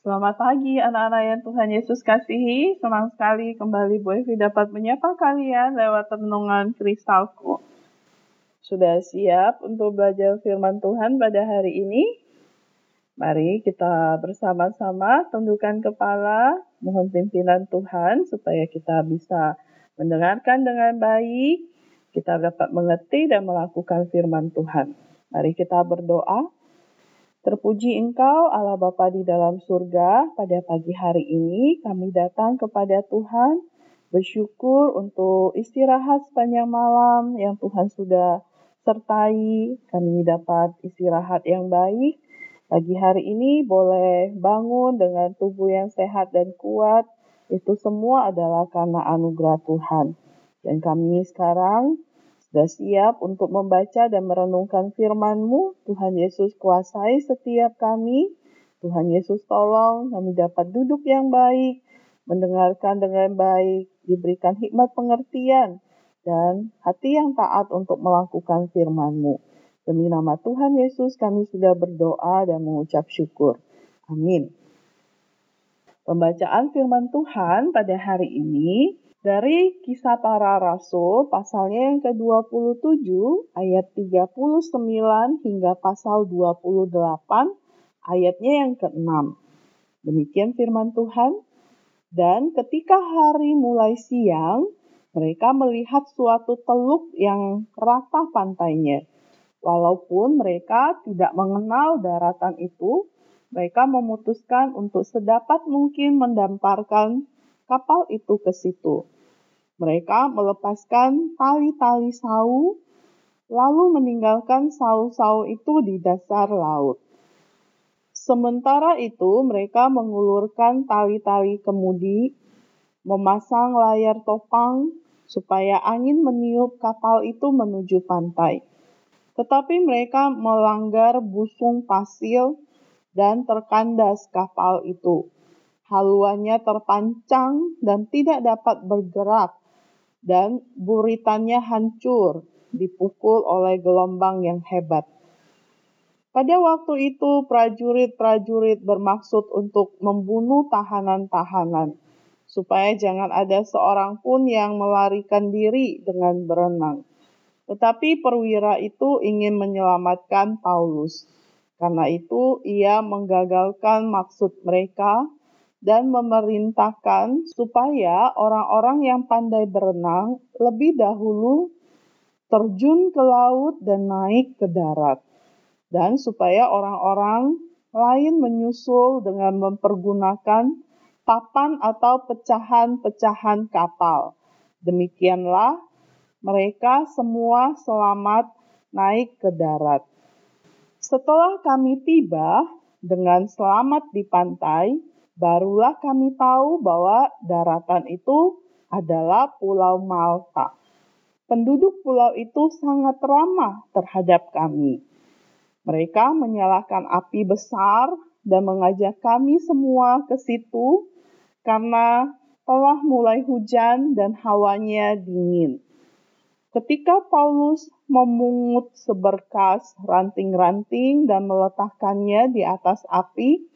Selamat pagi anak-anak yang Tuhan Yesus kasihi. Senang sekali kembali Bu Evi dapat menyapa kalian lewat renungan kristalku. Sudah siap untuk belajar firman Tuhan pada hari ini? Mari kita bersama-sama tundukkan kepala, mohon pimpinan Tuhan supaya kita bisa mendengarkan dengan baik, kita dapat mengerti dan melakukan firman Tuhan. Mari kita berdoa. Terpuji Engkau, Allah Bapa di dalam surga, pada pagi hari ini kami datang kepada Tuhan, bersyukur untuk istirahat sepanjang malam yang Tuhan sudah sertai. Kami dapat istirahat yang baik. Pagi hari ini boleh bangun dengan tubuh yang sehat dan kuat. Itu semua adalah karena anugerah Tuhan. Dan kami sekarang sudah siap untuk membaca dan merenungkan firman-Mu. Tuhan Yesus kuasai setiap kami. Tuhan Yesus tolong kami dapat duduk yang baik, mendengarkan dengan baik, diberikan hikmat pengertian, dan hati yang taat untuk melakukan firman-Mu. Demi nama Tuhan Yesus kami sudah berdoa dan mengucap syukur. Amin. Pembacaan firman Tuhan pada hari ini dari kisah para rasul pasalnya yang ke-27 ayat 39 hingga pasal 28 ayatnya yang ke-6. Demikian firman Tuhan. Dan ketika hari mulai siang, mereka melihat suatu teluk yang rata pantainya. Walaupun mereka tidak mengenal daratan itu, mereka memutuskan untuk sedapat mungkin mendamparkan kapal itu ke situ. Mereka melepaskan tali-tali sau, lalu meninggalkan sau-sau itu di dasar laut. Sementara itu, mereka mengulurkan tali-tali kemudi, memasang layar topang supaya angin meniup kapal itu menuju pantai. Tetapi mereka melanggar busung pasir dan terkandas kapal itu haluannya terpancang dan tidak dapat bergerak, dan buritannya hancur, dipukul oleh gelombang yang hebat. Pada waktu itu, prajurit-prajurit bermaksud untuk membunuh tahanan-tahanan, supaya jangan ada seorang pun yang melarikan diri dengan berenang. Tetapi perwira itu ingin menyelamatkan Paulus. Karena itu, ia menggagalkan maksud mereka dan memerintahkan supaya orang-orang yang pandai berenang lebih dahulu terjun ke laut dan naik ke darat, dan supaya orang-orang lain menyusul dengan mempergunakan papan atau pecahan-pecahan kapal. Demikianlah mereka semua selamat naik ke darat. Setelah kami tiba dengan selamat di pantai, barulah kami tahu bahwa daratan itu adalah Pulau Malta. Penduduk pulau itu sangat ramah terhadap kami. Mereka menyalakan api besar dan mengajak kami semua ke situ karena telah mulai hujan dan hawanya dingin. Ketika Paulus memungut seberkas ranting-ranting dan meletakkannya di atas api,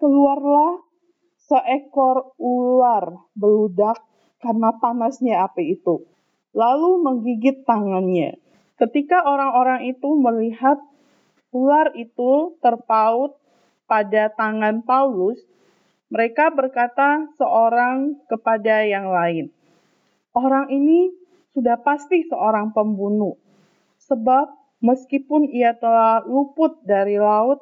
keluarlah seekor ular beludak karena panasnya api itu, lalu menggigit tangannya. Ketika orang-orang itu melihat ular itu terpaut pada tangan Paulus, mereka berkata seorang kepada yang lain, "Orang ini sudah pasti seorang pembunuh, sebab meskipun ia telah luput dari laut,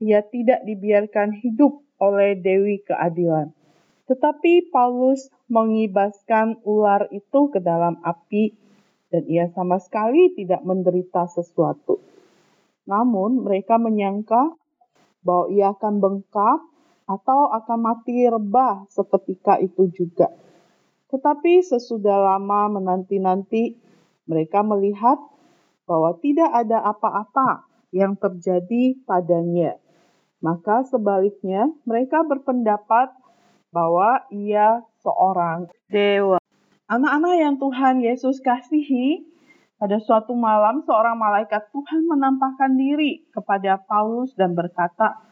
ia tidak dibiarkan hidup oleh Dewi Keadilan. Tetapi Paulus mengibaskan ular itu ke dalam api dan ia sama sekali tidak menderita sesuatu. Namun mereka menyangka bahwa ia akan bengkak atau akan mati rebah seketika itu juga. Tetapi sesudah lama menanti-nanti, mereka melihat bahwa tidak ada apa-apa yang terjadi padanya maka sebaliknya, mereka berpendapat bahwa ia seorang dewa. Anak-anak yang Tuhan Yesus kasihi, pada suatu malam seorang malaikat Tuhan menampakkan diri kepada Paulus dan berkata,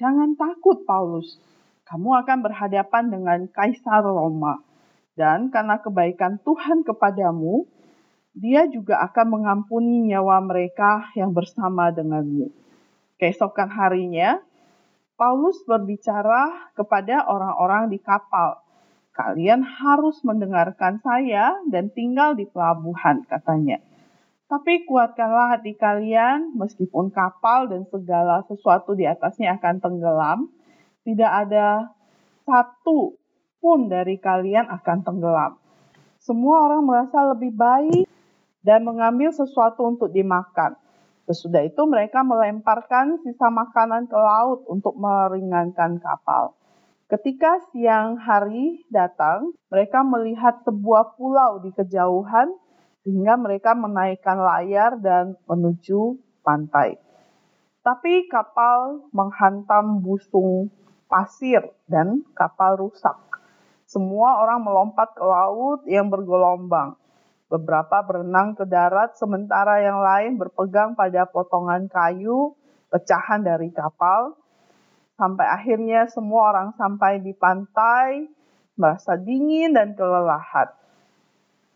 Jangan takut Paulus, kamu akan berhadapan dengan Kaisar Roma. Dan karena kebaikan Tuhan kepadamu, dia juga akan mengampuni nyawa mereka yang bersama denganmu. Keesokan harinya, Paulus berbicara kepada orang-orang di kapal. Kalian harus mendengarkan saya dan tinggal di pelabuhan, katanya. Tapi kuatkanlah hati kalian, meskipun kapal dan segala sesuatu di atasnya akan tenggelam, tidak ada satu pun dari kalian akan tenggelam. Semua orang merasa lebih baik dan mengambil sesuatu untuk dimakan. Sesudah itu mereka melemparkan sisa makanan ke laut untuk meringankan kapal. Ketika siang hari datang, mereka melihat sebuah pulau di kejauhan sehingga mereka menaikkan layar dan menuju pantai. Tapi kapal menghantam busung pasir dan kapal rusak. Semua orang melompat ke laut yang bergelombang. Beberapa berenang ke darat sementara yang lain berpegang pada potongan kayu pecahan dari kapal. Sampai akhirnya semua orang sampai di pantai merasa dingin dan kelelahan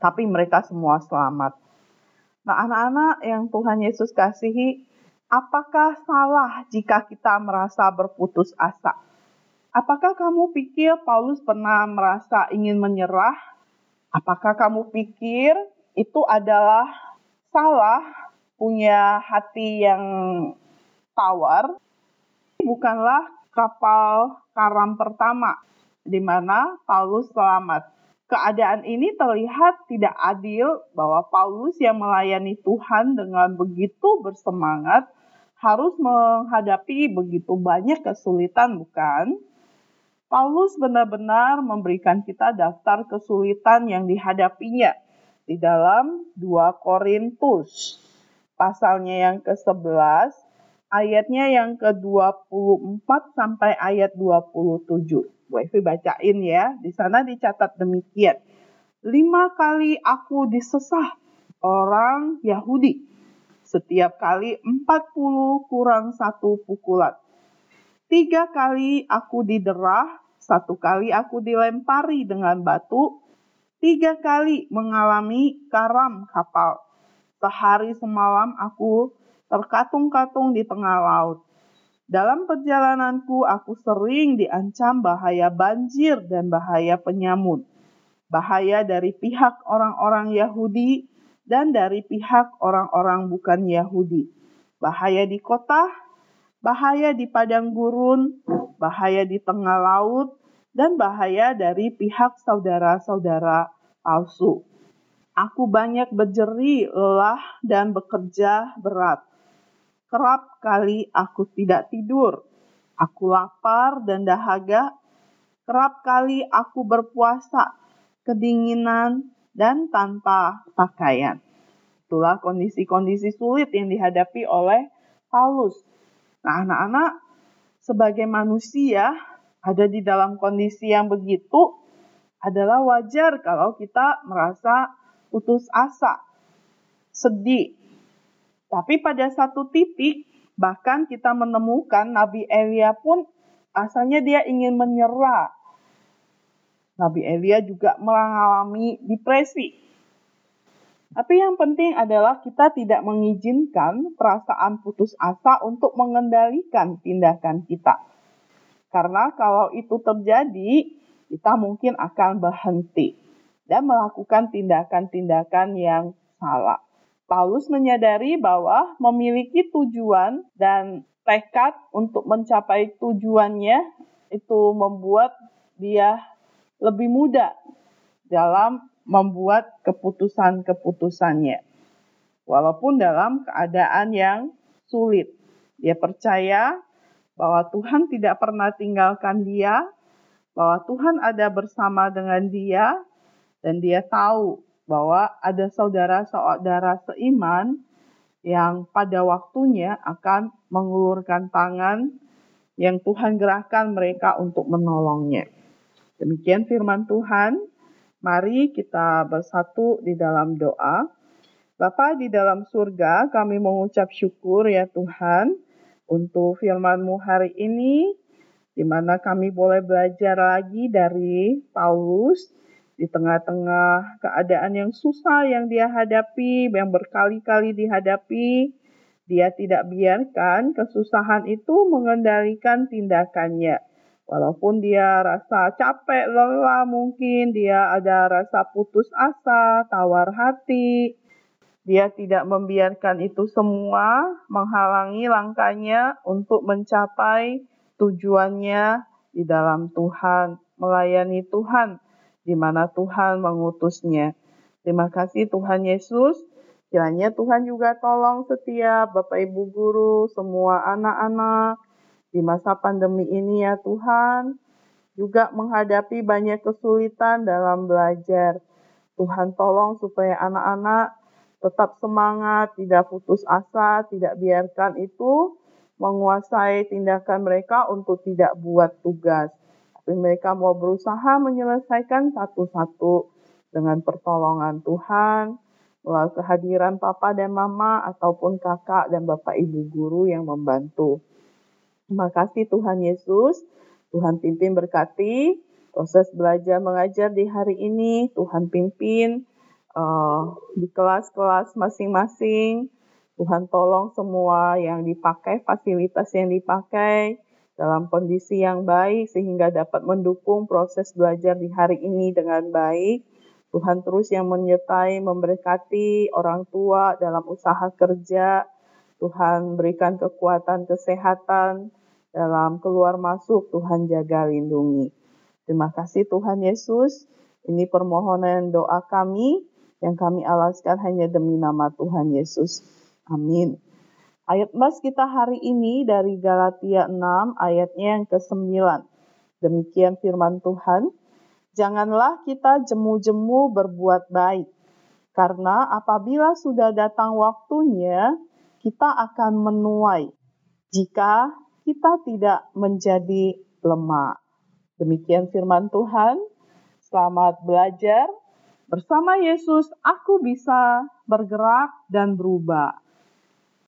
tapi mereka semua selamat. Nah, anak-anak yang Tuhan Yesus kasihi, apakah salah jika kita merasa berputus asa? Apakah kamu pikir Paulus pernah merasa ingin menyerah? Apakah kamu pikir itu adalah salah punya hati yang tawar? Bukanlah kapal karam pertama di mana Paulus selamat keadaan ini terlihat tidak adil bahwa Paulus yang melayani Tuhan dengan begitu bersemangat harus menghadapi begitu banyak kesulitan, bukan? Paulus benar-benar memberikan kita daftar kesulitan yang dihadapinya di dalam 2 Korintus. Pasalnya yang ke-11, ayatnya yang ke-24 sampai ayat 27. Bu Evi bacain ya. Di sana dicatat demikian. Lima kali aku disesah orang Yahudi. Setiap kali empat puluh kurang satu pukulan. Tiga kali aku diderah, satu kali aku dilempari dengan batu, tiga kali mengalami karam kapal. Sehari semalam aku terkatung-katung di tengah laut. Dalam perjalananku aku sering diancam bahaya banjir dan bahaya penyamun. Bahaya dari pihak orang-orang Yahudi dan dari pihak orang-orang bukan Yahudi. Bahaya di kota, bahaya di padang gurun, bahaya di tengah laut, dan bahaya dari pihak saudara-saudara palsu. Aku banyak berjeri, lelah, dan bekerja berat Kerap kali aku tidak tidur. Aku lapar dan dahaga. Kerap kali aku berpuasa, kedinginan, dan tanpa pakaian. Itulah kondisi-kondisi sulit yang dihadapi oleh Paulus. Nah, anak-anak, sebagai manusia ada di dalam kondisi yang begitu adalah wajar kalau kita merasa putus asa, sedih, tapi pada satu titik, bahkan kita menemukan Nabi Elia pun asalnya dia ingin menyerah. Nabi Elia juga mengalami depresi. Tapi yang penting adalah kita tidak mengizinkan perasaan putus asa untuk mengendalikan tindakan kita. Karena kalau itu terjadi, kita mungkin akan berhenti dan melakukan tindakan-tindakan yang salah. Paulus menyadari bahwa memiliki tujuan dan tekad untuk mencapai tujuannya itu membuat dia lebih mudah dalam membuat keputusan-keputusannya. Walaupun dalam keadaan yang sulit, dia percaya bahwa Tuhan tidak pernah tinggalkan dia, bahwa Tuhan ada bersama dengan dia, dan dia tahu bahwa ada saudara-saudara seiman yang pada waktunya akan mengulurkan tangan yang Tuhan gerahkan mereka untuk menolongnya. Demikian firman Tuhan. Mari kita bersatu di dalam doa. Bapa di dalam surga, kami mengucap syukur ya Tuhan, untuk firman-Mu hari ini, di mana kami boleh belajar lagi dari Paulus di tengah-tengah keadaan yang susah yang dia hadapi, yang berkali-kali dihadapi, dia tidak biarkan kesusahan itu mengendalikan tindakannya. Walaupun dia rasa capek, lelah mungkin, dia ada rasa putus asa, tawar hati, dia tidak membiarkan itu semua menghalangi langkahnya untuk mencapai tujuannya di dalam Tuhan, melayani Tuhan di mana Tuhan mengutusnya. Terima kasih Tuhan Yesus. Kiranya Tuhan juga tolong setiap Bapak Ibu guru, semua anak-anak di masa pandemi ini ya Tuhan. Juga menghadapi banyak kesulitan dalam belajar. Tuhan tolong supaya anak-anak tetap semangat, tidak putus asa, tidak biarkan itu menguasai tindakan mereka untuk tidak buat tugas. Tapi mereka mau berusaha menyelesaikan satu-satu dengan pertolongan Tuhan, melalui kehadiran papa dan mama ataupun kakak dan bapak ibu guru yang membantu. Terima kasih Tuhan Yesus. Tuhan pimpin berkati proses belajar mengajar di hari ini. Tuhan pimpin uh, di kelas-kelas masing-masing. Tuhan tolong semua yang dipakai, fasilitas yang dipakai dalam kondisi yang baik sehingga dapat mendukung proses belajar di hari ini dengan baik. Tuhan terus yang menyertai, memberkati orang tua dalam usaha kerja. Tuhan berikan kekuatan, kesehatan dalam keluar masuk. Tuhan jaga, lindungi. Terima kasih Tuhan Yesus. Ini permohonan doa kami yang kami alaskan hanya demi nama Tuhan Yesus. Amin. Ayat mas kita hari ini dari Galatia 6 ayatnya yang ke-9. Demikian firman Tuhan. Janganlah kita jemu-jemu berbuat baik. Karena apabila sudah datang waktunya, kita akan menuai. Jika kita tidak menjadi lemah. Demikian firman Tuhan. Selamat belajar. Bersama Yesus, aku bisa bergerak dan berubah.